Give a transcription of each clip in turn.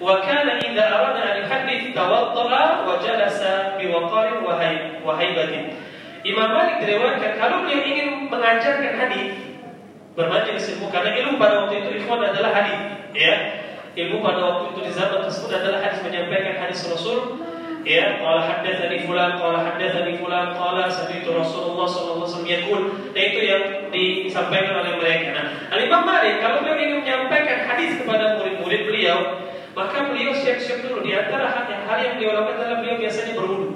Arada an yuhaddits tawaddara wa jalasa biwaqarin wa haibatin. Imam Malik diriwayatkan kalau beliau ingin mengajarkan hadis bermajelis ilmu karena ilmu pada waktu itu ikhwan adalah hadis ya. Ilmu pada waktu itu di zaman tersebut adalah hadis menyampaikan hadis Rasul ya. Qala haddatsani fulan qala haddatsani fulan qala sami'tu Rasulullah sallallahu alaihi wasallam itu yang disampaikan oleh mereka. Nah Al Malik kalau beliau ingin menyampaikan hadis kepada murid-murid beliau maka beliau siap-siap dulu di antara hal yang hal yang beliau lakukan adalah beliau biasanya berwudu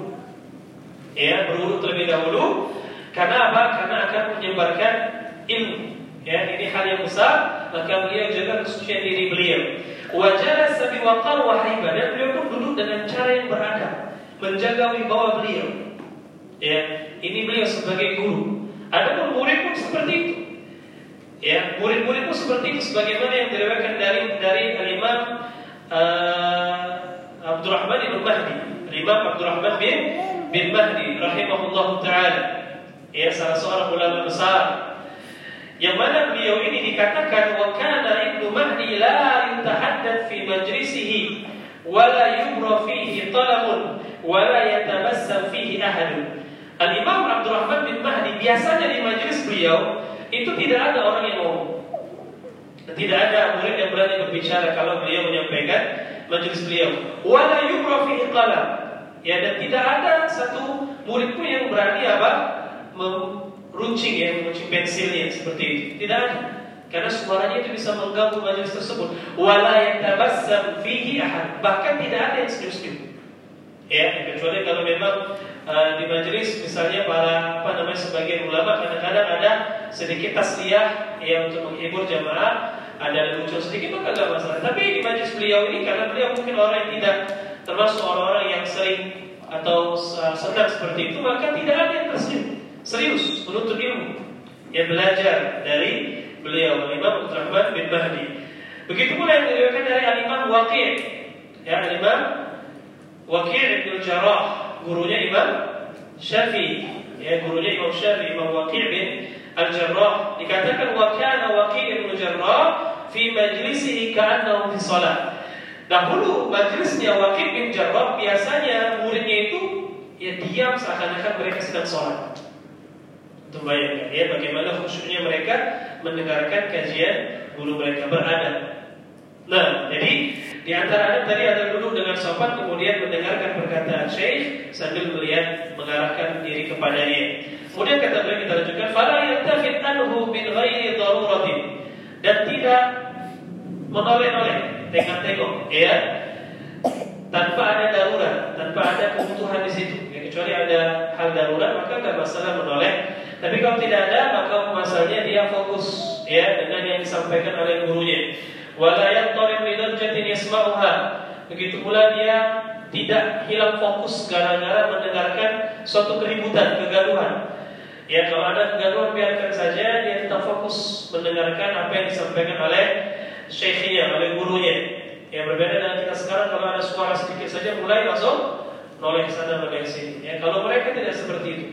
ya berwudhu terlebih dahulu karena apa? Karena akan menyebarkan ilmu. Ya, ini hal yang besar, maka beliau jaga kesucian diri beliau. Wajah sabi waqar wa dan beliau pun duduk dengan cara yang beradab, menjaga wibawa beliau. Ya, ini beliau sebagai guru. Ada pun murid pun seperti itu. Ya, murid-murid pun seperti itu sebagaimana yang diriwayatkan dari dari Imam uh, Abdurrahman bin Mahdi. Imam Abdurrahman bin bin Mahdi rahimahullah taala. Ya salah seorang ulama besar. Yang mana beliau ini dikatakan wa kana ibnu Mahdi la yutahaddath fi majlisihi wa la yubra fihi talabun wa la fihi ahadun Al-Imam Abdurrahman bin Mahdi biasanya di majlis beliau itu tidak ada orang yang ngomong tidak ada murid yang berani berbicara kalau beliau menyampaikan majlis beliau wala yubra fihi talab Ya dan tidak ada satu murid pun yang berani apa meruncing ya, meruncing pensilnya seperti itu. Tidak ada. Karena suaranya itu bisa mengganggu majelis tersebut. Wala yatabassam fihi ahad. Bahkan tidak ada yang senyum-senyum. Ya, kecuali kalau memang uh, di majelis misalnya para apa namanya sebagian ulama kadang-kadang ada sedikit tasliyah yang untuk menghibur jamaah, ada lucu sedikit maka tidak masalah. Tapi di majelis beliau ini karena beliau mungkin orang yang tidak termasuk orang-orang yang sering atau sedang seperti itu maka tidak ada yang tersenyum serius menuntut ilmu. Yang belajar dari beliau Imam Abdurrahman bin Mahdi. Begitu pula yang diriwayatkan dari Al-Imam Waqi' ya Al-Imam Waqi' bin Jarrah gurunya Imam Syafi'i ya gurunya Imam Syafi'i Imam Waqi' bin Al-Jarrah dikatakan wa kana Waqi' bin Jarrah fi majlisihi ka'annahu fi salat Dahulu majelisnya Wakil bin Jarrah biasanya muridnya itu ya diam seakan-akan mereka sedang sholat. Untuk bayangkan ya bagaimana khusyuknya mereka mendengarkan kajian guru mereka berada. Nah, jadi di antara adab tadi ada duduk dengan sopan kemudian mendengarkan perkataan syekh sambil melihat mengarahkan diri kepadanya. Kemudian kata beliau kita lanjutkan, "Fala yantafid anhu min ghairi daruratin." Dan tidak menoleh-noleh tengok-tengok ya tanpa ada darurat, tanpa ada kebutuhan di situ. Ya, kecuali ada hal darurat maka tidak masalah menoleh. Tapi kalau tidak ada maka masalahnya dia fokus ya dengan yang disampaikan oleh gurunya. Wala yaqtarib bidarjatin yasma'uha. Begitu pula dia tidak hilang fokus gara-gara mendengarkan suatu keributan, kegaduhan. Ya kalau ada kegaduhan biarkan saja dia tetap fokus mendengarkan apa yang disampaikan oleh syekhnya, oleh gurunya. Yang berbeda dengan kita sekarang kalau ada suara sedikit saja mulai langsung noleh sana noleh sini. Ya, kalau mereka tidak seperti itu.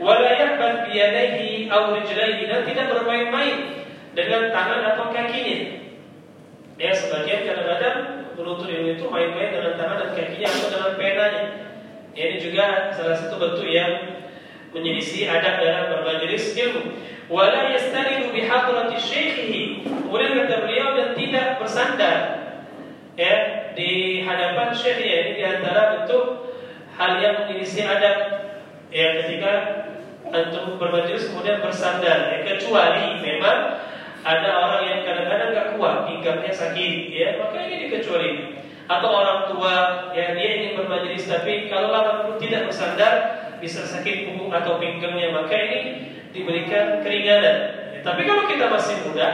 Wala yahbat biyadaihi aw rijlaihi dan tidak bermain-main dengan tangan atau kakinya. Ya, sebagian kadang-kadang penuntut ilmu itu main-main dengan tangan dan kakinya atau dengan penanya. Ya, ini juga salah satu bentuk yang menyelisih adab dalam bermajelis ilmu. Wala yastanidu bihadrati syaikhihi. Kemudian kata beliau dan tidak bersandar ya di hadapan syekhnya ini di antara bentuk hal yang menyelisih adab ya ketika untuk bermajelis kemudian bersandar ya, kecuali memang ada orang yang kadang-kadang gak kuat pinggangnya sakit ya maka ini dikecuali atau orang tua yang dia ingin bermajelis tapi kalau lama tidak bersandar bisa sakit punggung atau pinggangnya maka ini diberikan keringanan. Ya, tapi kalau kita masih muda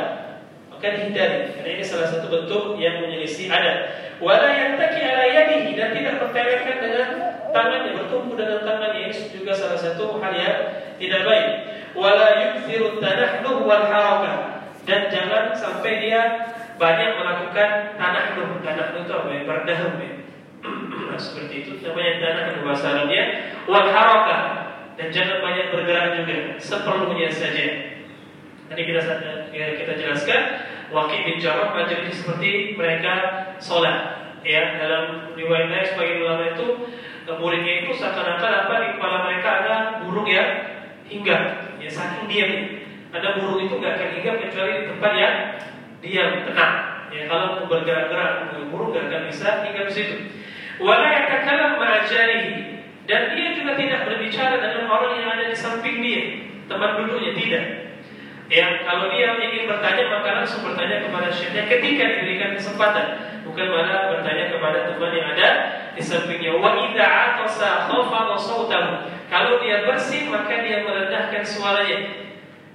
maka dihindari. Karena ini salah satu bentuk yang menyelisih adat. Wala yattaki ala yadihi dan tidak bertelekan dengan tangannya bertumpu dengan tangannya. Ini juga salah satu hal yang tidak baik. Wala yukthiru tanahnuh wal harakah dan jangan sampai dia banyak melakukan tanahnuh tanahnuh itu apa ya? Berdahum ya. Seperti itu. Namanya tanah Arabnya wal harakah dan jangan banyak bergerak juga. Seperlunya saja. Tadi kita kita jelaskan. Wakil Jarrah majelis seperti mereka sholat. Ya, dalam riwayat lain sebagian ulama itu muridnya itu seakan-akan apa? Di kepala mereka ada burung yang hinggap. Ya saking diam. Ada burung itu nggak akan hinggap kecuali di tempat yang diam, tenang. Ya kalau bergerak-gerak burung nggak akan bisa hinggap di situ. Wala yatakalam dan dia juga tidak berbicara dengan orang yang ada di samping dia, teman duduknya tidak. Ya, kalau dia ingin bertanya maka langsung bertanya kepada syekhnya ketika diberikan kesempatan, bukan malah bertanya kepada teman yang ada di sampingnya. Wa idza atasa khafada sautahu. Kalau dia bersih maka dia merendahkan suaranya.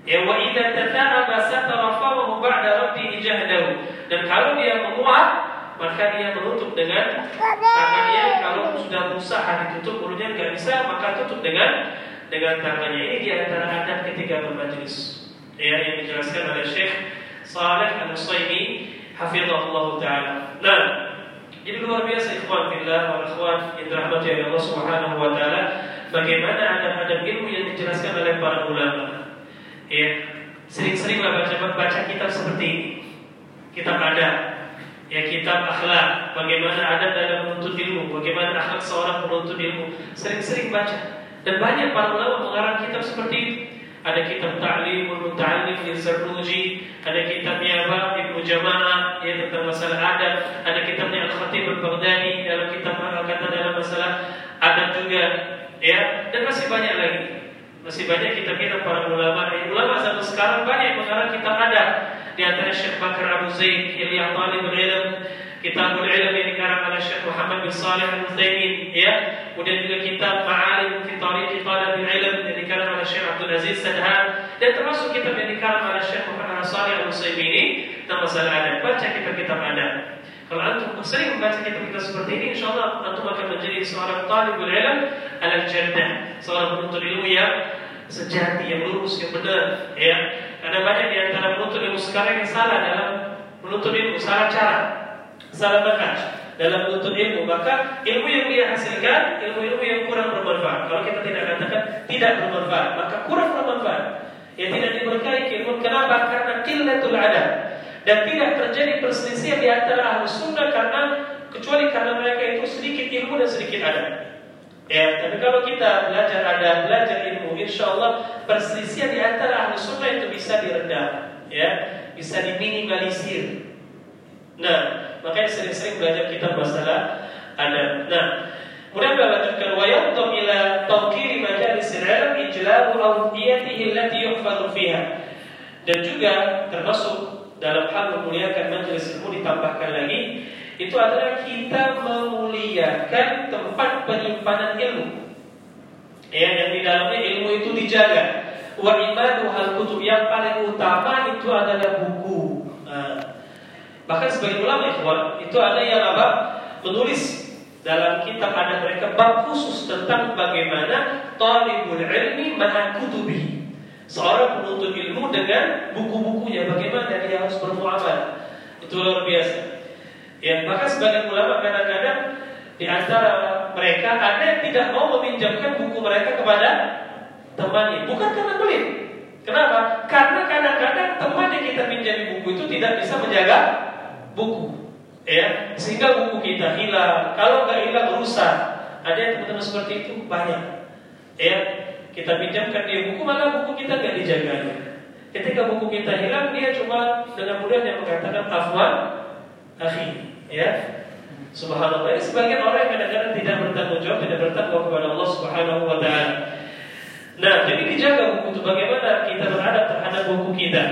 Ya wa idza tata'aba satara fahu ba'da rabbihi jahdahu. Dan kalau dia menguap maka dia menutup dengan tangannya kalau sudah berusaha ditutup mulutnya nggak bisa maka tutup dengan dengan tangannya ini di antara adab ketika bermajlis ya yang dijelaskan oleh Syekh Saleh Al-Utsaimin hafizahullah taala. Nah, jadi luar biasa ikhwan fillah wa ikhwan yang dirahmati Allah Subhanahu wa taala bagaimana adab-adab ilmu yang dijelaskan oleh para ulama. Ya, sering-seringlah baca baca kitab seperti ini. Kitab adab, ya kitab akhlak, bagaimana adab dalam menuntut ilmu, bagaimana akhlak seorang penuntut ilmu. Sering-sering baca. Dan banyak para ulama mengarang kitab seperti itu. Ada kitab Ta'limul Muta'allim Zarruji, ada kitabnya apa Ibnu Jama'ah ya tentang masalah adab, ada kitabnya Al-Khatib Al-Baghdadi dalam kitab kata dalam masalah adab juga ya dan masih banyak lagi. Masih banyak kitab-kitab para ulama. Ya, ulama zaman sekarang banyak mengarang kitab adab. Di antara Syekh Bakar Abu Zaid, Ilya Talibul Ilm, Kitabul Ilm yang dikarang oleh Syekh Muhammad bin Salih Al-Utsaimin ya. Kemudian juga kitab Ma'alim fi Tariq Talabil Ilm yang dikarang oleh Syekh Abdul Aziz Sadhan dan termasuk kitab yang dikarang oleh Syekh Muhammad Salih Al-Utsaimin ini tentang masalah adab. Baca kitab-kitab adab. Kalau antum sering membaca kitab-kitab seperti ini, insya Allah antum akan menjadi seorang talibul ilm al-jannah, seorang penuntut ilmu yang sejati, yang lurus, yang benar. Ya, karena banyak di antara penuntut ilmu sekarang yang salah dalam menuntut ilmu, salah cara salah manhaj dalam menuntut ilmu. Maka ilmu yang dia hasilkan ilmu-ilmu yang kurang bermanfaat. Kalau kita tidak katakan tidak bermanfaat maka kurang bermanfaat. Yang tidak diberkahi ilmu kenapa? Karena qillatul adab dan tidak terjadi perselisihan di antara ahli sunnah karena kecuali karena mereka itu sedikit ilmu dan sedikit adab ya tapi kalau kita belajar adab belajar ilmu insya Allah perselisihan di antara ahli sunnah itu bisa diredam ya bisa diminimalisir nah Makanya sering-sering belajar kitab masalah adab. Nah, kemudian beliau lanjutkan wa yaqtu ila tawqiri majalis ilm ijlabu awdiyatihi allati yuhfadhu fiha. Dan juga termasuk dalam hal memuliakan majelis ilmu ditambahkan lagi itu adalah kita memuliakan tempat penyimpanan ilmu. Ya, yang di dalamnya ilmu itu dijaga. Wa imadu hal kutub yang paling utama itu adalah buku. Nah, Bahkan sebagai ulama ikhwan itu ada yang apa? Menulis dalam kitab ada mereka bab khusus tentang bagaimana talibul ilmi ma'a. Seorang penuntut ilmu dengan buku-bukunya bagaimana dia harus bermuamalah. Itu luar biasa. Ya, maka sebagian ulama kadang-kadang di antara mereka ada yang tidak mau meminjamkan buku mereka kepada temannya, bukan karena pelit. Kenapa? Karena kadang-kadang teman yang kita pinjami buku itu tidak bisa menjaga buku ya sehingga buku kita hilang kalau nggak hilang rusak ada yang teman-teman seperti itu banyak ya kita pinjamkan dia buku, maka buku kita gak dijaga Ketika buku kita hilang, dia cuma dengan mudahnya mengatakan afwan, akhi, ya. Subhanallah. Ya, sebagian orang yang kadang-kadang tidak bertanggung jawab, tidak bertakwa kepada Allah Subhanahu wa taala. Nah, jadi dijaga buku itu bagaimana kita berada terhadap buku kita.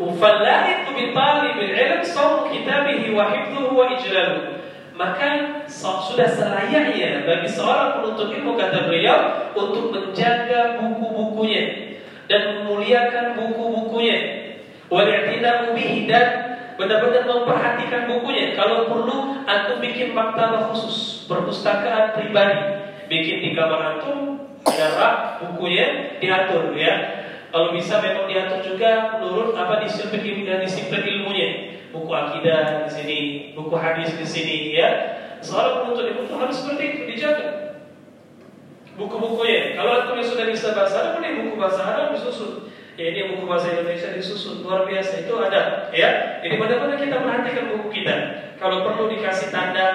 Ufallaitu bi talibil ilm sawm kitabihi wa hifdhuhu wa ijlaluhu maka sudah selayaknya bagi seorang penuntut ilmu kata beliau untuk menjaga buku-bukunya dan memuliakan buku-bukunya. Wali'tinamu bihi dan benar-benar memperhatikan bukunya. Kalau perlu antum bikin maktabah khusus perpustakaan pribadi. Bikin di kamar antum ada bukunya diatur ya. Kalau bisa memang diatur juga menurut apa disiplin dan disiplin ilmunya. Buku akidah di sini, buku hadis di sini, ya. Seorang penuntut ilmu itu harus seperti itu dijaga. Buku-bukunya. Kalau antum yang sudah bisa bahasa Arab, buku bahasa Arab disusun. Ya, ini buku bahasa Indonesia disusun luar biasa itu ada ya. Jadi benar-benar kita perhatikan buku kita. Kalau perlu dikasih tanda,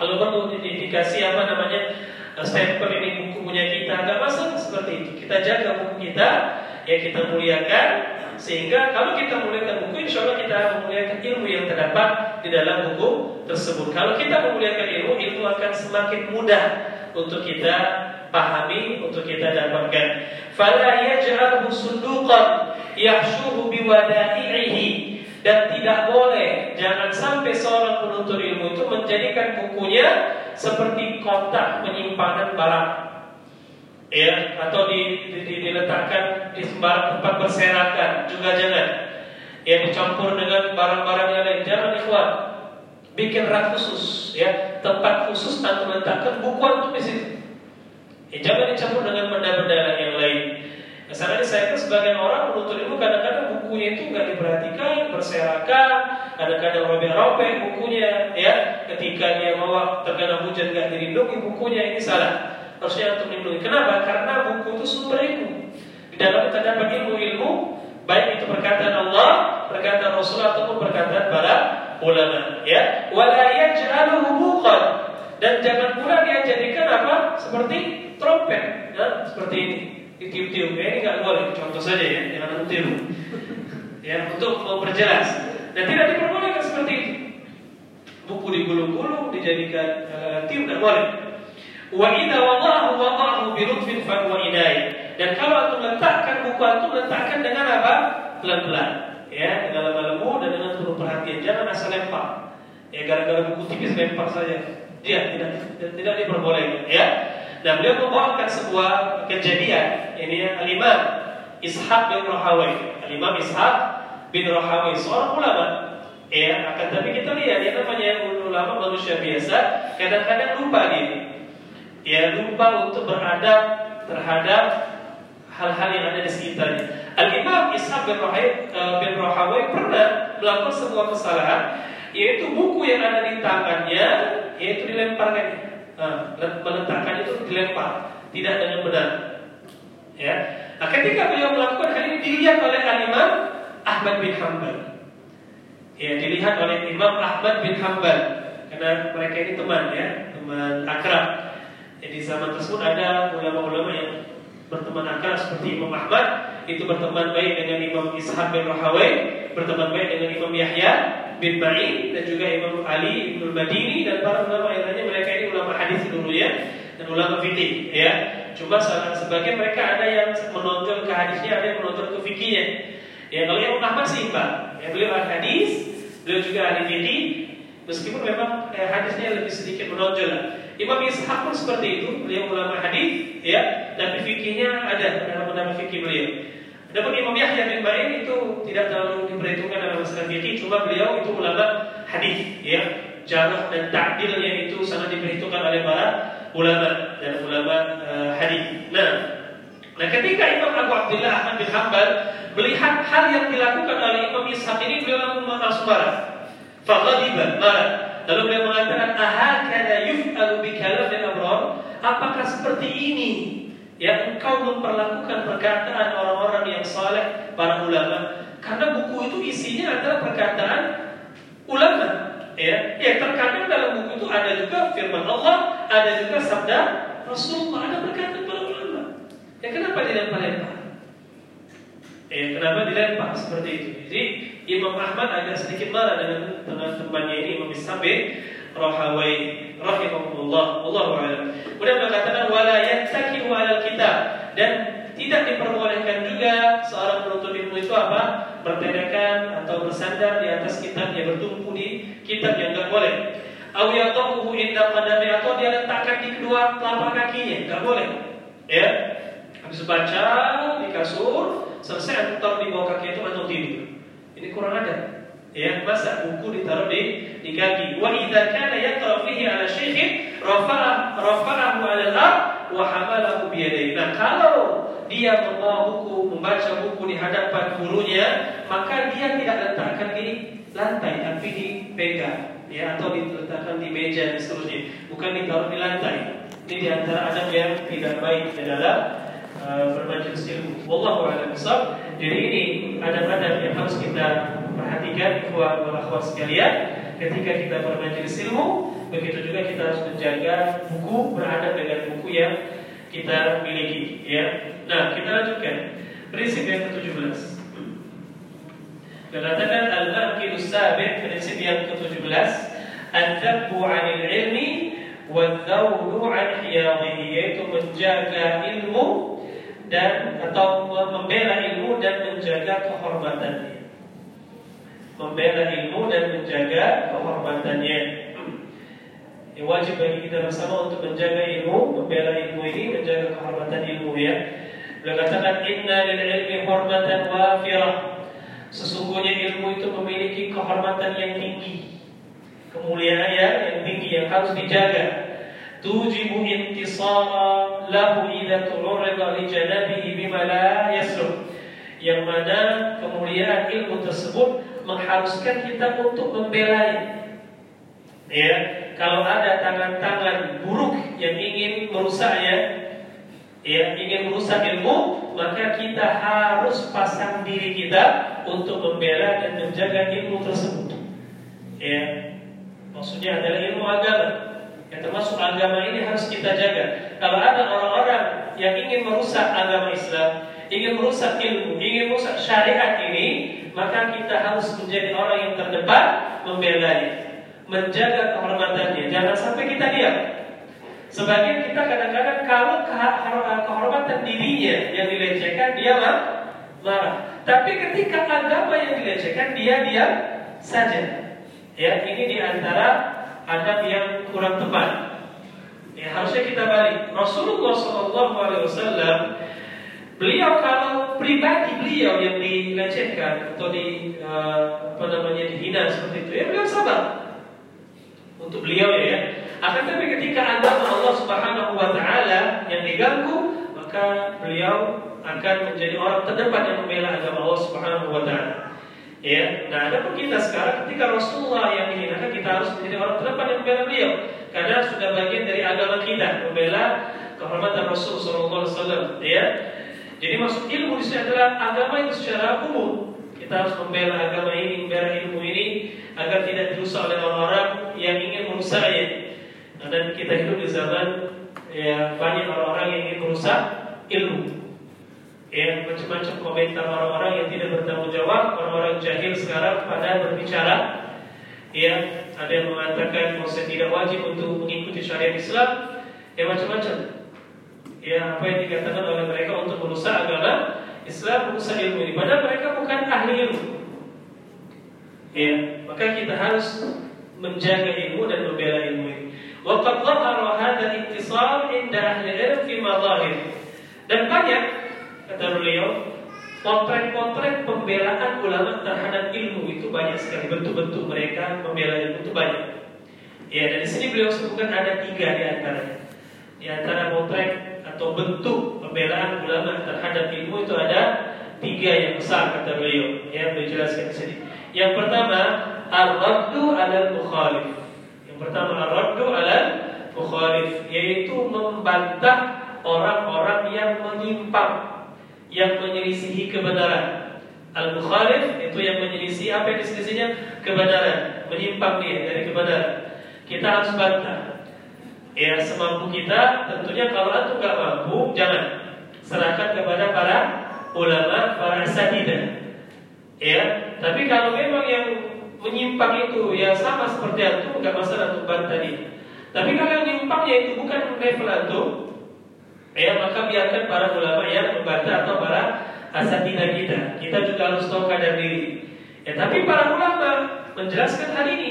kalau perlu di, di, dikasih apa namanya stempel ini buku punya kita, nggak masalah seperti itu. Kita jaga buku kita, ya kita muliakan sehingga kalau kita muliakan buku, insya Allah kita memuliakan ilmu yang terdapat di dalam buku tersebut. Kalau kita memuliakan ilmu, ilmu akan semakin mudah untuk kita pahami, untuk kita dapatkan. Fala yaj'alhu sunduqan yahshuhu biwada'ihi dan tidak boleh jangan sampai seorang penuntut ilmu itu menjadikan bukunya seperti kotak penyimpanan barang ya atau di, di, di, diletakkan di sembarang tempat berserakan. Juga jangan. Ya dicampur dengan barang-barang yang lain. Jangan ikhwan. Bikin rak khusus ya. Tempat khusus untuk letakkan buku untuk di situ. Ya, jangan dicampur dengan benda-benda yang lain. Misalnya saya kan sebagian orang menuntut ilmu kadang-kadang bukunya itu nggak diperhatikan, berserakan, kadang-kadang robek-robek bukunya, ya. Ketika dia mau terkena hujan nggak dilindungi bukunya ini salah. Harusnya untuk dilindungi. Kenapa? Karena buku itu sumber ilmu. Di dalam terdapat ilmu-ilmu, baik itu perkataan Allah, perkataan Rasul ataupun perkataan para ulama. Ya, wala yaj'aluhu buqan dan jangan pula dia jadikan apa seperti trompet, ya, seperti ini, ditiup-tiup. Ya, ini nggak boleh, contoh saja ya, jangan tiup. ya, untuk memperjelas. Dan tidak diperbolehkan seperti itu. Buku digulung-gulung, dijadikan uh, tiup nggak boleh. Wa idza wada'ahu wada'ahu bi lutfin fa wa Dan kalau antum letakkan buku antum letakkan dengan apa? Pelan-pelan. Ya, dengan lembut dan dengan penuh perhatian. Jangan asal lempar. Ya, gara-gara buku tipis lempar saja. Dia tidak tidak diperbolehkan. Ya. Dan beliau membawakan sebuah kejadian ini Al-Imam Ishaq bin Rahawai. Al-Imam Ishaq bin Rahawai seorang ulama. Ya, akan tapi kita lihat dia namanya ulama manusia biasa, kadang-kadang lupa dia. Ya, lupa untuk beradab terhadap hal-hal yang ada di sekitarnya. Al-Imam Ishaq bin eh, bin Rahawai pernah melakukan sebuah kesalahan yaitu buku yang ada di tangannya yaitu dilemparkan nah, meletakkan itu dilempar, tidak dengan benar. Ya. Nah, ketika beliau melakukan hal ini dilihat oleh Imam Ahmad bin Hambal. Ya, dilihat oleh Imam Ahmad bin Hambal karena mereka ini teman ya, teman akrab. Jadi zaman tersebut ada ulama-ulama yang berteman akrab seperti Imam Ahmad itu berteman baik dengan Imam Ishaq bin Rahawai, berteman baik dengan Imam Yahya bin Ma'in dan juga Imam Ali bin Madini dan para ulama yang lainnya mereka ini ulama hadis dulu ya dan ulama fikih ya. Cuma sebagian mereka ada yang menonjol ke hadisnya, ada yang menonjol ke fikihnya. Ya kalau yang Ahmad seimbang, ya beliau ahli hadis, beliau juga ahli fikih, meskipun memang eh, hadisnya lebih sedikit menonjol lah. Imam Ishaq pun seperti itu, beliau ulama hadis, ya, tapi fikihnya ada dalam dalam fikih beliau. Adapun Imam Yahya bin Ma'in itu tidak terlalu diperhitungkan dalam masalah fikih, cuma beliau itu ulama hadis, ya. Jarah dan ta'dilnya itu sangat diperhitungkan oleh para ulama dan ulama uh, hadis. Nah, nah ketika Imam Abu Abdullah Ahmad bin Hanbal melihat hal yang dilakukan oleh Imam Ishaq ini, beliau langsung marah. Faghadiba, marah. Lalu beliau mengatakan, "Ahakada yuf'alu kalamil abrar?" Apakah seperti ini yang engkau memperlakukan perkataan orang-orang yang saleh, para ulama. Karena buku itu isinya adalah perkataan ulama. Ya, ya terkadang dalam buku itu ada juga firman Allah, ada juga sabda Rasulullah, ada perkataan para ulama. Ya kenapa dilempar-lempar? Ya, kenapa dilempar seperti itu? Jadi Imam Ahmad agak sedikit marah dengan dengan temannya ini Imam Isabi Rahawai rahimahullah Allah a'lam. Kemudian mengatakan wala yattakilu 'alal kitab dan tidak diperbolehkan juga seorang penuntut ilmu itu apa? bertelekan atau bersandar di atas kitab yang bertumpu di kitab yang enggak boleh. Aw yaqahu inda qadami atau dia letakkan di kedua telapak kakinya, enggak boleh. Ya. Habis baca di kasur, selesai taruh di bawah kaki itu atau tidur. Ini kurang ada ya masa buku ditaruh di di kaki. Wa idza kana yaqra fihi ala shaykhin rafa'a rafa'ahu 'ala al-ard wa hamalahu bi yadayhi nah kalau dia membawa buku membaca buku di hadapan gurunya maka dia tidak letakkan di lantai tapi dipegang ya atau diletakkan di meja dan seterusnya. Bukan ditaruh di lantai. Ini di antara adab yang tidak baik di dalam uh, bermajelis ilmu. Wallahu a'lam Jadi ini adab-adab yang harus kita perhatikan ikhwan wal sekalian ketika kita bermajelis ilmu, begitu juga kita harus menjaga buku beradab dengan buku yang kita miliki ya. Nah, kita lanjutkan prinsip yang ke-17. Katakan al-aqil sabit prinsip yang ke-17 Al-Dabbu 'anil ilmi Wal-Dawlu 'an hiyadihi Yaitu menjaga ilmu dan atau membela ilmu dan menjaga kehormatannya. Membela ilmu dan menjaga kehormatannya. Yang wajib bagi kita bersama untuk menjaga ilmu, membela ilmu ini, menjaga kehormatan ilmu ya. Beliau katakan inna lil ilmi hormatan wafirah. Sesungguhnya ilmu itu memiliki kehormatan yang tinggi. Kemuliaan yang tinggi yang harus dijaga tujibu intisara lahu idza tu'rida li janabihi bima la yang mana kemuliaan ilmu tersebut mengharuskan kita untuk membela ya kalau ada tangan-tangan buruk yang ingin merusaknya ya ingin merusak ilmu maka kita harus pasang diri kita untuk membela dan menjaga ilmu tersebut. Ya maksudnya adalah ilmu agama yang termasuk agama ini harus kita jaga. Kalau ada orang-orang yang ingin merusak agama Islam, ingin merusak ilmu, ingin merusak syariat ini, maka kita harus menjadi orang yang terdepan membelanya, menjaga kehormatannya. Jangan sampai kita diam. Sebagian kita kadang-kadang kalau kehormatan dirinya yang dilecehkan dia marah. Tapi ketika agama yang dilecehkan dia diam saja. Ya, ini di antara adab yang kurang tepat. Ya, harusnya kita balik. Rasulullah Shallallahu Alaihi Wasallam beliau kalau pribadi beliau yang dilecehkan atau di uh, apa namanya dihina seperti itu, ya beliau sabar untuk beliau ya. Akan tapi ketika agama Allah Subhanahu Wa Taala yang diganggu, maka beliau akan menjadi orang terdepan yang membela agama Allah Subhanahu Wa Taala. Ya, nah ada pun kita sekarang ketika Rasulullah yang dihinakan kita harus menjadi orang terdepan yang membela beliau karena sudah bagian dari agama kita membela kehormatan Rasul Sallallahu Alaihi Wasallam. Ya, jadi maksud ilmu di sini adalah agama itu secara umum. Kita harus membela agama ini, membela ilmu ini agar tidak dirusak oleh orang-orang yang ingin merusaknya. Nah, dan kita hidup di zaman ya banyak orang-orang yang ingin merusak ilmu ya macam-macam komentar orang-orang yang tidak bertanggung jawab, orang-orang jahil sekarang pada berbicara, ya ada yang mengatakan bahwa tidak wajib untuk mengikuti syariat Islam, ya macam-macam. Ya apa yang dikatakan oleh mereka untuk merusak agama Islam, merusak ilmu ini. Padahal mereka bukan ahli ilmu. Ya, maka kita harus menjaga ilmu dan membela ilmu ini. Waqad dhahara hadha al-ittisal inda ahli ilm fi madahir. Dan banyak kata beliau, potret-potret pembelaan ulama terhadap ilmu itu banyak sekali bentuk-bentuk mereka membela ilmu itu banyak. Ya, dan di sini beliau sebutkan ada tiga di antaranya. Di antara potret atau bentuk pembelaan ulama terhadap ilmu itu ada tiga yang besar kata beliau. Ya, beliau jelaskan di sini. Yang pertama, ar-raddu 'ala mukhalif Yang pertama ar-raddu 'ala mukhalif yaitu membantah orang-orang yang menyimpang yang menyelisihi kebenaran. Al-mukhalif itu yang menyelisih apa yang diselisihinya? Kebenaran, menyimpang dia dari kebenaran. Kita harus bantah. Ya semampu kita, tentunya kalau antum nggak mampu, jangan serahkan kepada para ulama, para asatidah. Ya, tapi kalau memang yang menyimpang itu ya sama seperti antum, nggak masalah untuk bantah dia. Tapi kalau yang menyimpangnya itu bukan level antum, Ya, maka biarkan para ulama yang membaca atau para asatidah kita. Kita juga harus tahu kadar diri. Ya, tapi para ulama menjelaskan hal ini,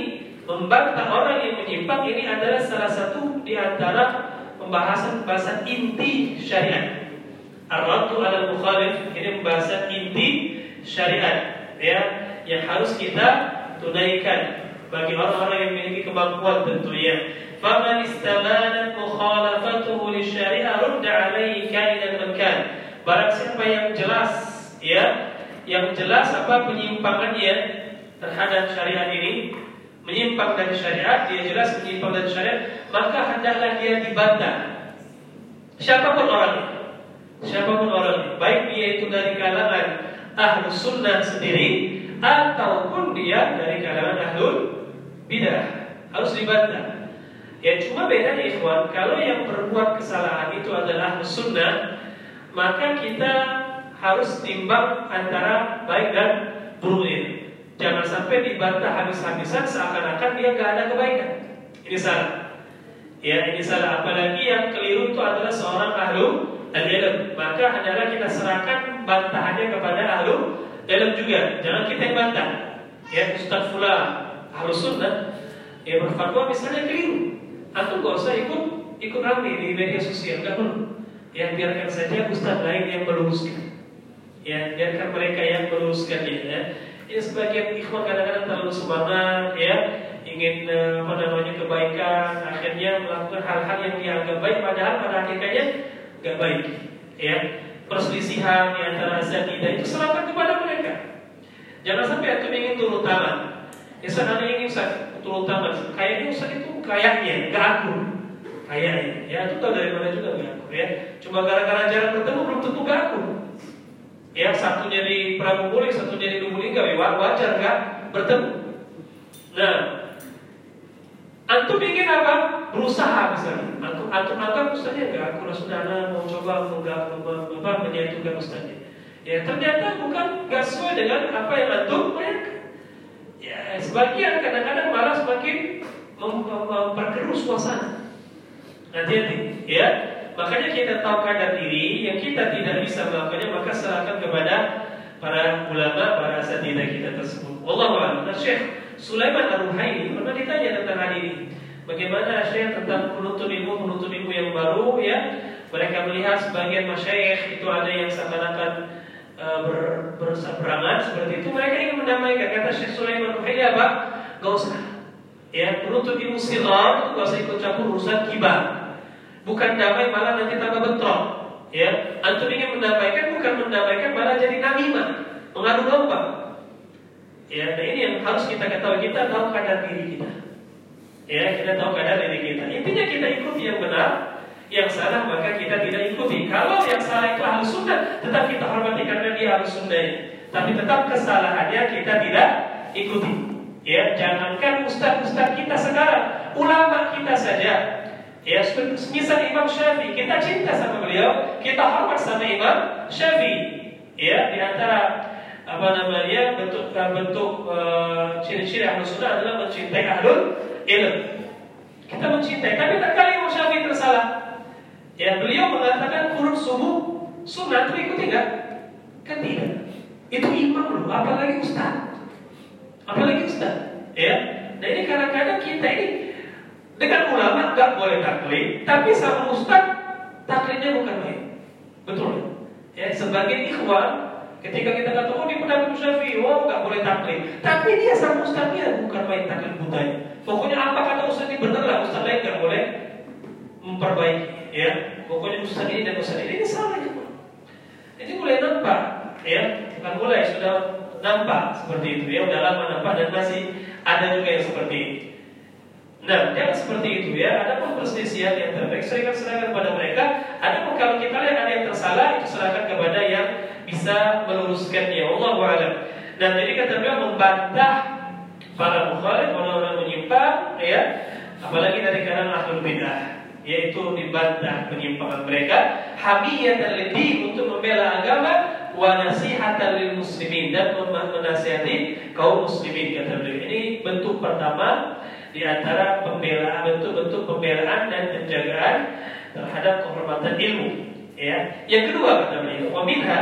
membantah orang yang menyimpang ini adalah salah satu di antara pembahasan bahasan inti syariat. Ar-raddu ala mukhalif ini pembahasan inti syariat ya yang harus kita tunaikan bagi orang-orang yang memiliki kemampuan tentunya. Faman istamanat mukhalafatuhu lisyari'ah rudda alaihi kainan man barang siapa yang jelas ya yang jelas apa penyimpangannya terhadap syariat ini menyimpang dari syariat dia jelas menyimpang dari syariat maka hendaklah dia dibantah. Siapa pun orangnya siapa pun orangnya, baik dia itu dari kalangan ahlu sunnah sendiri ataupun dia dari kalangan ahlul bidah harus dibantah. Ya cuma bedanya ikhwan, kalau yang berbuat kesalahan itu adalah sunnah, maka kita harus timbang antara baik dan buruknya. Jangan sampai dibantah habis-habisan seakan-akan dia gak ada kebaikan. Ini salah. Ya, ini salah. Apalagi yang keliru itu adalah seorang ahlu al-ilm. Maka adalah kita serahkan bantahannya kepada ahlu ilm juga. Jangan kita yang bantah. Ya, Ustaz Fula ahlu sunnah. Ya berfatwa misalnya keliru. Atau gak usah ikut ikut rame di media sosial, gak perlu. Ya biarkan saja Ustaz lain yang meluruskan. Ya biarkan mereka yang meluruskan ya. Ya sebagian ikhwan kadang-kadang terlalu semangat ya. Ingin eh, apa namanya kebaikan. Akhirnya melakukan hal-hal yang dianggap baik padahal pada akhirnya nggak baik ya. Perselisihan di antara asatidah itu serahkan kepada mereka. Jangan sampai antum ingin turun tangan ya sekarang ingin Ustaz turun tangan kayaknya Ustaz itu kayaknya nggak akur kayaknya ya itu tahu dari mana juga nggak akur ya cuma gara-gara jarang bertemu belum tentu nggak akur Ya satu jadi Prabu Muli, satu jadi Lubulingga, wajar nggak bertemu. Nah, antum ingin apa? Berusaha misalnya. Antum antum anggap ustaznya nggak, aku sudah mau coba menggak, apa menyatukan ustaznya. Ya ternyata bukan nggak sesuai dengan apa yang antum bayangkan. Ya sebagian kadang-kadang malah semakin memperkeruh suasana. Hati-hati, ya. Makanya kita tahu kadar diri yang kita tidak bisa melakukannya maka serahkan kepada para ulama, para asatidah kita tersebut. Wallahu a'lam. Nah, Syekh Sulaiman Ar-Ruhaili pernah ditanya tentang hal ini. Bagaimana Syekh tentang penuntut ilmu, penuntut ilmu yang baru ya. Mereka melihat sebagian masyayikh itu ada yang seakan-akan ber, berseberangan seperti itu. Mereka ingin mendamaikan. Kata Syekh Sulaiman Ar-Ruhaili apa? Gak usah. Ya, penuntut ilmu itu gak usah ikut campur urusan kibah. Bukan damai malah nanti tambah bentrok. Ya, antum ingin mendamaikan bukan mendamaikan malah jadi namimah, mengadu domba. Ya, nah ini yang harus kita ketahui. Kita tahu kadar diri kita. Ya, kita tahu kadar diri kita. Intinya kita ikuti yang benar, yang salah maka kita tidak ikuti. Kalau yang salah itu harus sunnah, tetap kita hormati karena dia harus sunnah. Tapi tetap kesalahannya kita tidak ikuti. Ya, jangankan ustaz-ustaz kita sekarang, ulama kita saja Ya, misal Imam Syafi'i, kita cinta sama beliau, kita hormat sama Imam Syafi'i. Ya, di antara apa namanya bentuk bentuk uh, ciri-ciri ahlu sunnah adalah mencintai ahlul ilm. Kita mencintai, tapi terkadang Imam Syafi'i tersalah. Ya, beliau mengatakan kurun subuh sunnah itu ikuti enggak? Kan tidak. Itu imam loh, apalagi ustaz. Apalagi ustaz. Ya. Nah ini kadang-kadang kita ini dengan ulama nggak boleh taklid, tapi sama ustaz taklidnya bukan baik. Betul. Ya, sebagai ikhwan Ketika kita kata, oh di pendapat Syafi'i, oh nggak boleh taklid. Tapi dia sama ustaznya bukan main taklid budaya. Pokoknya apa kata ustaz ini benar lah, ustaz lain nggak boleh memperbaiki. Ya, pokoknya ustaz ini dan ustaz ini, ini salah juga. Ini mulai nampak, ya, bukan mulai sudah nampak seperti itu. Ya, udah lama nampak dan masih ada juga yang seperti itu. Nah, jangan seperti itu ya. Ada pun perselisihan yang terbaik, serahkan serahkan kepada mereka. Ada pun kalau kita lihat ada yang tersalah, itu serahkan kepada yang bisa meluruskannya. Allah a'lam. Dan jadi kata beliau membantah para mukhalif, orang-orang menyimpang, ya, apalagi dari kalangan ahlul bidah yaitu dibantah penyimpangan mereka hamiyatan lidin untuk membela agama wa nasihatan muslimin dan menasihati kaum muslimin kata beliau ini bentuk pertama di antara pembelaan bentuk-bentuk pembelaan dan penjagaan terhadap kehormatan ilmu. Ya. Yang kedua kata beliau, waminha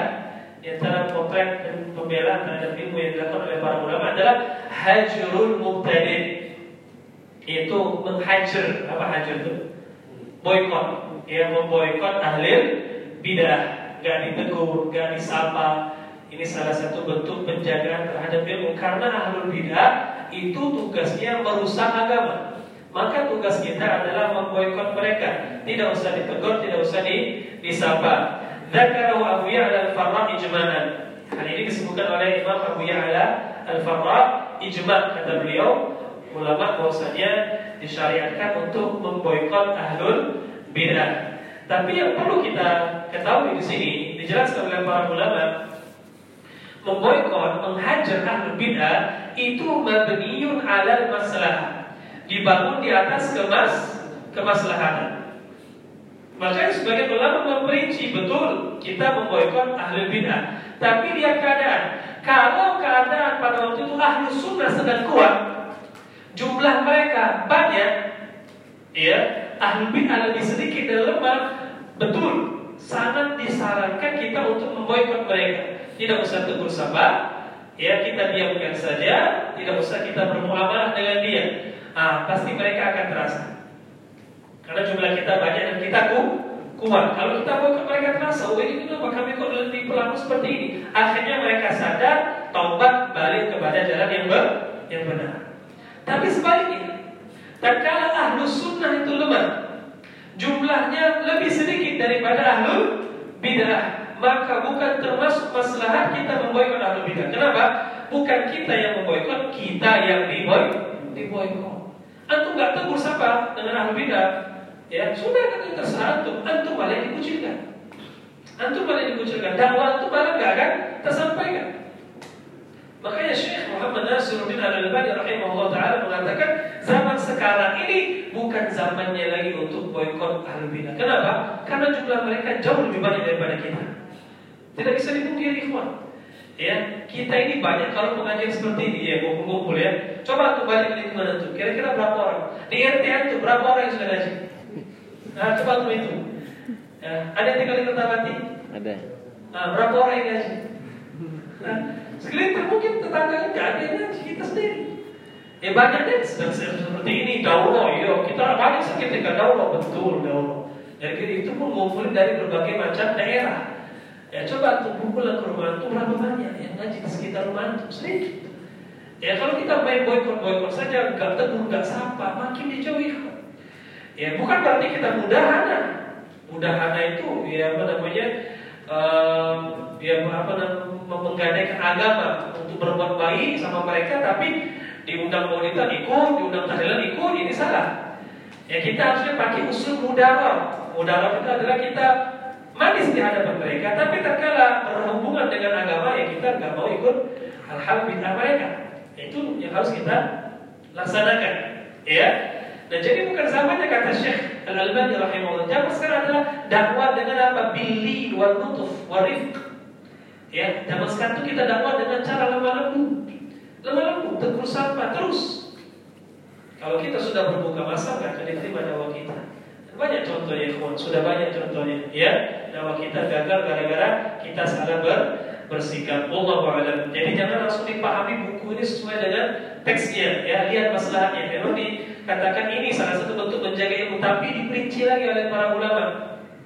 di antara potret dan pembelaan terhadap ilmu yang dilakukan oleh para ulama adalah hajrul mubtadi yaitu menghajar apa hajar itu boykot ya memboykot ahli bidah gak ditegur gak disapa ini salah satu bentuk penjagaan terhadap ilmu karena ahlul bidah itu tugasnya merusak agama. Maka tugas kita adalah memboikot mereka. Tidak usah ditegur, tidak usah di, disapa. Dzakarahu Abu Ya'la al-Farra ijma'an. Hal ini disebutkan oleh Imam Abu Ya'la al-Farra ijma' kata beliau ulama bahwasanya disyariatkan untuk memboikot ahlul bidah. Tapi yang perlu kita ketahui di sini dijelaskan oleh para ulama memboikot, menghajar ahlul bid'ah itu mabniun alal masalah. Dibangun di atas kemas kemaslahatan. Makanya sebagai ulama memperinci betul kita memboikot ahlul bid'ah. Tapi lihat keadaan. Kalau keadaan pada waktu itu ahlus sunnah sedang kuat, jumlah mereka banyak, ya ahlul bid'ah lebih sedikit dan lemah, betul sangat disarankan kita untuk memboikot mereka. Tidak usah tegur sapa, ya kita diamkan saja, tidak usah kita bermuamalah dengan dia. Ah, pasti mereka akan terasa. Karena jumlah kita banyak dan kita ku, kuat. Kalau kita boikot mereka terasa, oh ini kenapa kami kok diperlakukan seperti ini? Akhirnya mereka sadar, taubat, balik kepada jalan yang ber, yang benar. Tapi sebaliknya, tatkala ahlu sunnah itu lemah, jumlahnya lebih sedikit daripada ahlu bidah, maka bukan termasuk maslahat kita memboikot ahlu bidah. Kenapa? Bukan kita yang memboikot, kita yang diboikot. Diboikot. Antum nggak tegur siapa dengan ahlu bidah, ya sudah kan terserah antum, antum malah dikucilkan. Antum malah dikucilkan, dakwah itu malah nggak akan tersampaikan. Makanya Syekh Muhammad Nasiruddin Al-Albani rahimahullah taala mengatakan zaman sekarang ini bukan zamannya lagi untuk boykot ahlul bidah. Kenapa? Karena jumlah mereka jauh lebih banyak daripada kita. Tidak bisa dipungkiri ikhwan. Ya, kita ini banyak kalau pengajian seperti ini ya, kumpul-kumpul ya. Coba tuh balik lingkungan itu, kira-kira berapa orang? Di RT itu berapa orang yang sudah ngaji? Nah, coba tuh itu. Ya, ada yang tinggal di Kertapati? Ada. Nah, berapa orang yang ngaji? Nah, Segelintir mungkin tetangganya nggak ada yang kita sendiri. Ya banyak deh seperti ini daurah, ya kita banyak sakit ketika daurah betul daurah. Jadi itu pun ngumpulin dari berbagai macam daerah. Ya coba tuh pulang ke rumah tuh berapa banyak yang ngaji di sekitar rumah itu sedikit. Ya kalau kita main boykot boykot saja nggak tegur nggak sapa makin dijauhi. Ya bukan berarti kita mudahana. Mudahana itu ya apa namanya uh, ya apa menggandeng agama untuk berbuat baik sama mereka tapi diundang wanita ikut, diundang tahlilan ikut, ini salah. Ya kita harusnya pakai usul mudarat. Mudarat itu adalah kita manis di hadapan mereka, tapi terkala berhubungan dengan agama ya kita nggak mau ikut hal-hal bid'ah mereka. Itu yang harus kita laksanakan. Ya. Nah jadi bukan zamannya kata Syekh Al-Albani rahimahullah. Zaman sekarang adalah dakwah dengan apa? Bili wal nutuf wa Ya, zaman sekarang itu kita dakwah dengan cara lemah lembut. Lemah lembut, tegur sapa terus. Kalau kita sudah berbuka masa nggak akan diterima dakwah kita. Banyak contohnya, kawan. Sudah banyak contohnya. Ya, dakwah kita gagal gara-gara kita salah ber bersikap. Allah a'lam. Jadi jangan langsung dipahami buku ini sesuai dengan teksnya. Ya, lihat masalahnya. Memang dikatakan ini salah satu bentuk menjaga ilmu, tapi diperinci lagi oleh para ulama.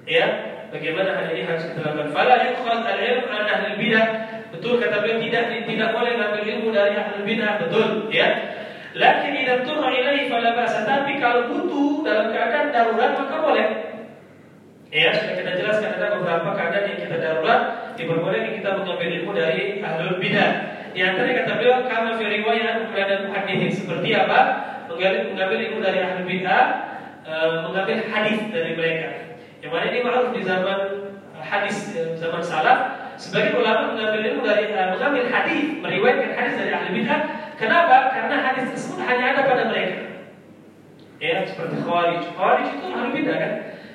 Ya, bagaimana hal ini harus kita lakukan. Fala yukhad al-ilm an ahli bidah. Betul kata beliau tidak tidak boleh mengambil ilmu dari ahli bidah, betul ya. Lakin idza turra ilaihi fala ba'sa. Tapi kalau butuh dalam keadaan darurat maka boleh. Ya, sudah kita jelaskan ada beberapa keadaan yang kita darurat diperbolehkan kita mengambil ilmu dari ahli bidah. Di antara kata beliau kama fi riwayat keadaan hadis seperti apa? Mengambil, mengambil ilmu dari ahli bidah, uh, mengambil hadis dari mereka. Yang mana ini ma'ruf di zaman uh, hadis uh, zaman salaf sebagai ulama mengambil ilmu dari uh, mengambil hadis, meriwayatkan hadis dari ahli bid'ah. Kenapa? Karena hadis tersebut hanya ada pada mereka. Ya, seperti Khawarij. Khawarij itu ahli bid'ah kan?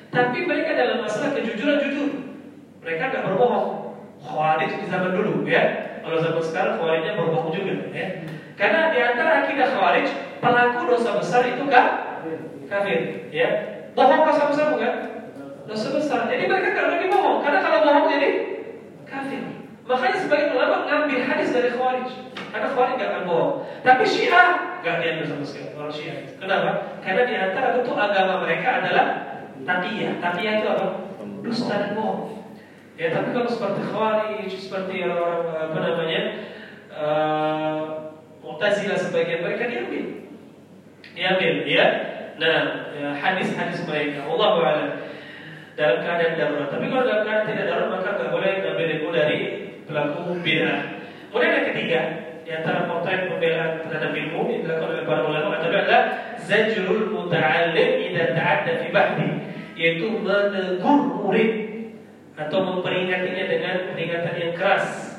Tapi mereka dalam masalah kejujuran jujur. Mereka nggak berbohong. Khawarij di zaman dulu ya. Kalau zaman sekarang Khawarijnya berbohong juga ya. Karena di antara akidah Khawarij pelaku dosa besar itu kan kafir ya. Bohong dosa besar bukan? Dosa besar. Jadi mereka tidak lagi bohong, karena kalau bohong jadi kafir. Makanya sebagian ulama ngambil hadis dari Khawarij, karena Khawarij gak akan bohong. Tapi Syiah gak diambil sama sekali orang Syiah. Kenapa? Karena di antara bentuk agama mereka adalah taqiyah. Taqiyah itu apa? Dusta dan bohong. Ya, tapi kalau seperti Khawarij, seperti orang apa namanya, uh, Mu'tazilah sebagian mereka diambil, diambil, ya. Nah, ya, hadis-hadis mereka, Allah a'lam dalam keadaan darurat. Tapi kalau dalam keadaan tidak darurat maka nggak boleh ngambil ilmu dari pelaku bid'ah. Kemudian yang ketiga di antara potret pembelaan terhadap ilmu yang dilakukan oleh para ulama adalah zajrul muta'allim idza ta'adda fi bahdi yaitu menegur murid atau memperingatinya dengan peringatan yang keras.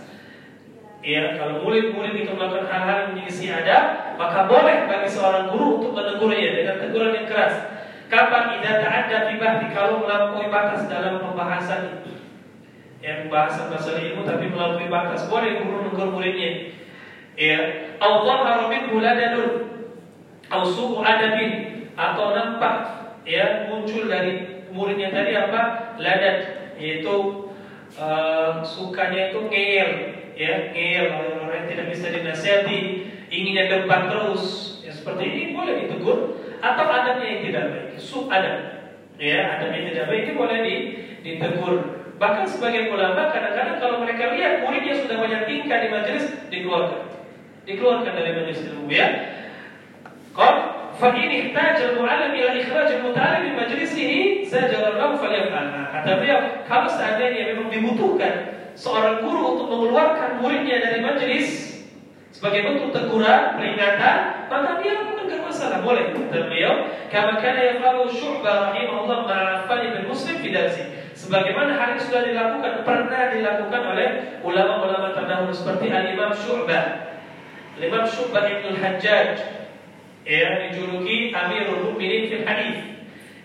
Ya, kalau murid-murid itu melakukan hal-hal yang menyelisih adab, maka boleh bagi seorang guru untuk menegurnya dengan teguran yang keras. Kapan tidak ada di kalau melampaui batas dalam pembahasan yang pembahasan masalah ilmu tapi melampaui batas. Boleh guru menegur muridnya. Ya, Allah haramin buladanun au su'u adabin atau nampak ya muncul dari muridnya tadi apa? Ladat yaitu uh, sukanya itu ngeyel ya ngeyel. Orang-orang yang tidak bisa dinasihati inginnya depan terus. Ya seperti ini boleh ditegur atau adabnya yang tidak baik, su adab. Ya, adab yang tidak baik itu boleh di, ditegur. Bahkan sebagian ulama kadang-kadang kalau mereka lihat muridnya sudah banyak tingkah di majelis dikeluarkan. Dikeluarkan dari majelis ilmu ya. Qad fa in ihtaja al-mu'allim ila ikhraj al-muta'allim min majlisihi sajala lahu falyaf'al. Nah, kata beliau, kalau seandainya memang dibutuhkan seorang guru untuk mengeluarkan muridnya dari majelis sebagai bentuk teguran, peringatan, maka dia tidak masalah, boleh. Kata beliau, kama kana yaqalu Syu'bah rahimahullah ma'afani bin Muslim fi. Sebagaimana hal ini sudah dilakukan, pernah dilakukan oleh ulama-ulama terdahulu seperti Al-Imam Syu'bah. Al-Imam Syu'bah Ibn Hajjaj ya dijuluki Amirul Mukminin fil hadis.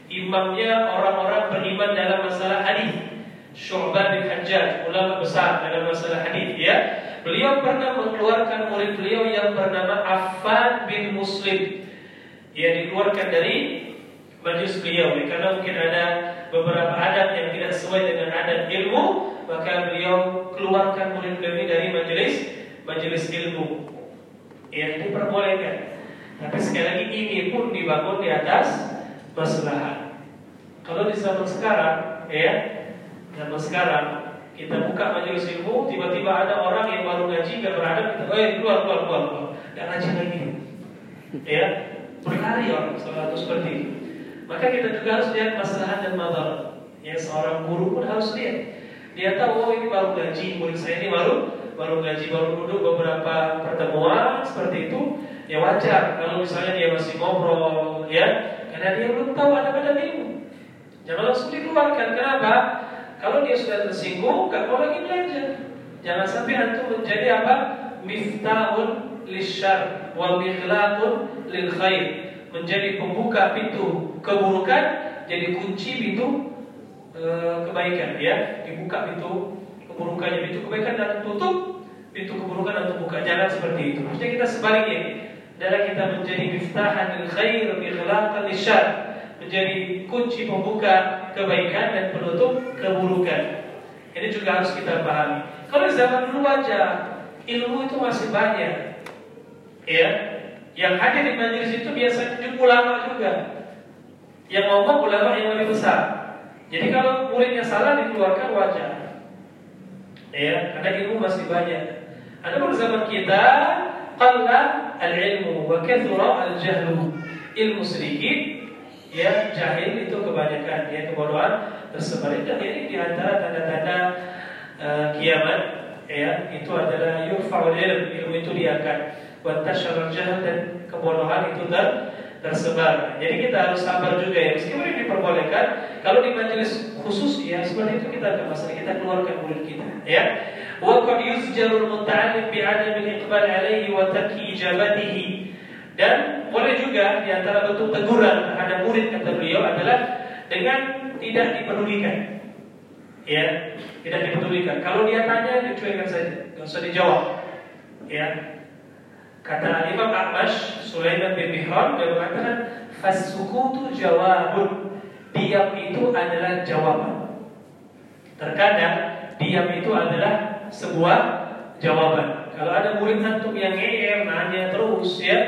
Imamnya orang-orang beriman dalam masalah hadis. Syu'bah bin Hajjaj, ulama besar dalam masalah hadis ya. Beliau pernah mengeluarkan murid beliau yang bernama Affan bin Muslim. Ia dikeluarkan dari majlis beliau ya, karena mungkin ada beberapa adat yang tidak sesuai dengan adat ilmu, maka beliau keluarkan murid beliau ini dari majelis majelis ilmu. Ya, diperbolehkan. Tapi sekali lagi ini pun dibangun di atas maslahat. Kalau di zaman sekarang, ya, zaman sekarang kita buka majelis ilmu, tiba-tiba ada orang yang baru ngaji nggak beradab, kita, oh keluar keluar keluar keluar, nggak ngaji lagi, ya, berlari orang selalu seperti itu. Maka kita juga harus lihat masalah dan madar. Ya, seorang guru pun harus lihat. Dia tahu oh ini baru ngaji, murid saya ini baru baru ngaji, baru duduk beberapa pertemuan seperti itu ya wajar kalau misalnya dia masih ngobrol ya karena dia belum tahu ada pada ilmu jangan langsung dikeluarkan kenapa kalau dia sudah tersinggung gak mau lagi belajar. Jangan sampai antum menjadi apa? Miftahun lisyar wal mikhlaqun lil khair. Menjadi pembuka pintu keburukan jadi kunci pintu e, kebaikan ya. Dibuka pintu keburukannya. Pintu kebaikan dan tutup pintu keburukan dan buka jangan seperti itu. Maksudnya kita sebaliknya. Adalah kita menjadi miftahan lil khair bi khilaqan lisyar menjadi kunci pembuka kebaikan dan penutup keburukan. Ini juga harus kita pahami. Kalau zaman dulu aja ilmu itu masih banyak. Ya, yang hadir di majelis itu biasanya juga ulama juga. Yang ngomong ulama yang lebih besar. Jadi kalau muridnya salah dikeluarkan wajar. Ya, karena ilmu masih banyak. Ada pada zaman kita qalla al-ilmu wa kathura al-jahlu. Ilmu sedikit, ya jahil itu kebanyakan ya kebodohan tersebar dan ini di antara tanda-tanda uh, kiamat ya itu adalah yufaul ilm ilmu itu diangkat wa tasyarul jahil dan kebodohan itu ter tersebar. Jadi kita harus sabar juga ya. Meskipun ini diperbolehkan, kalau di majelis khusus ya seperti itu kita akan masalah kita keluarkan mulut kita ya. Wa qad yuzjarul al-muta'allim bi al-iqbal alaihi wa taqi ijabatihi dan boleh juga di antara bentuk teguran terhadap murid kata beliau adalah dengan tidak dipedulikan. Ya, tidak dipedulikan. Kalau dia tanya dicuekan saja, tidak usah dijawab. Ya. Kata Imam Ahmash Sulaiman bin Mihran dia mengatakan fasukutu jawabun. Diam itu adalah jawaban. Terkadang diam itu adalah sebuah jawaban. Kalau ada murid antum yang ngeyel, nanya terus ya,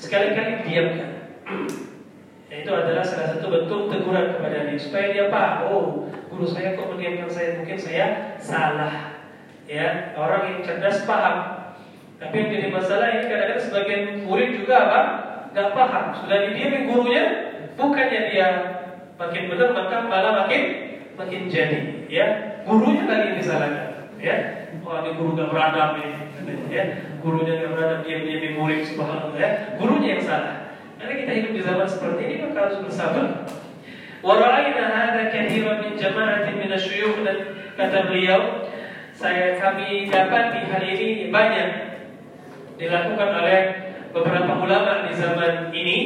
sekali-kali diamkan. Itu adalah salah satu bentuk teguran kepada dia supaya dia paham. Oh, guru saya kok mendiamkan saya, mungkin saya salah. Ya, orang yang cerdas paham. Tapi yang jadi masalah ini kadang-kadang sebagian murid juga apa? Gak paham. Sudah didiamin gurunya, bukannya dia makin benar, maka malah makin makin jadi. Ya, gurunya lagi disalahkan ya oh ini guru gak beradab ya gurunya gak beradab dia dia murid subhanallah ya gurunya yang salah. Karena kita hidup di zaman seperti ini maka harus bersabar Wara'ayna hadha kathiran min jama'atin min asyuyukh dan kata beliau saya kami dapat di hal ini banyak dilakukan oleh beberapa ulama di zaman ini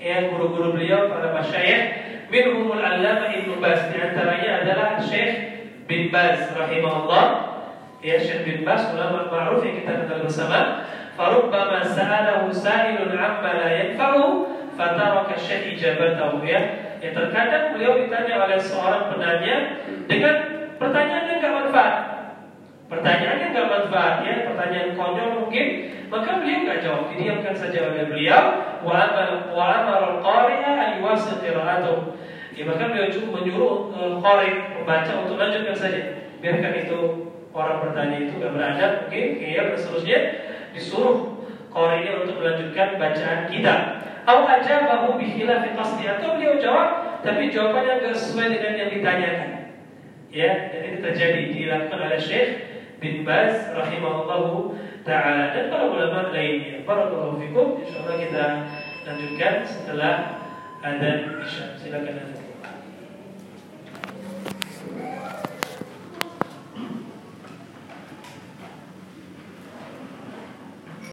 ya guru-guru beliau para masyayikh minhumul allama Ibnu Baz di antaranya adalah Syekh bin Baz rahimahullah ya Syekh bin Baz ulama ma'ruf yang kita kenal bersama. Farubbama sa'alahu sa'ilun amma la yanfa'u fataraka syekh ijabatahu ya ya terkadang beliau ditanya oleh seorang penanya dengan pertanyaan yang enggak manfaat. Pertanyaannya enggak manfaat ya pertanyaan konyol mungkin maka beliau enggak jawab. Didiamkan saja oleh beliau wa amal wa amal al-qari'a an yuwasil qira'atuhu Ya bahkan beliau juga menyuruh uh, membaca untuk lanjutkan saja. Biarkan itu orang bertanya itu gak beradab, oke, okay, ya seterusnya disuruh qarinya untuk melanjutkan bacaan kita. Aw ajabahu bi khilafi qasdi atau beliau jawab tapi jawabannya enggak sesuai dengan yang ditanyakan. Ya, dan ini terjadi dilakukan oleh Syekh bin Baz rahimahullahu taala dan para ulama lainnya. Barakallahu fikum. Insyaallah kita lanjutkan setelah adzan isya. Silakan.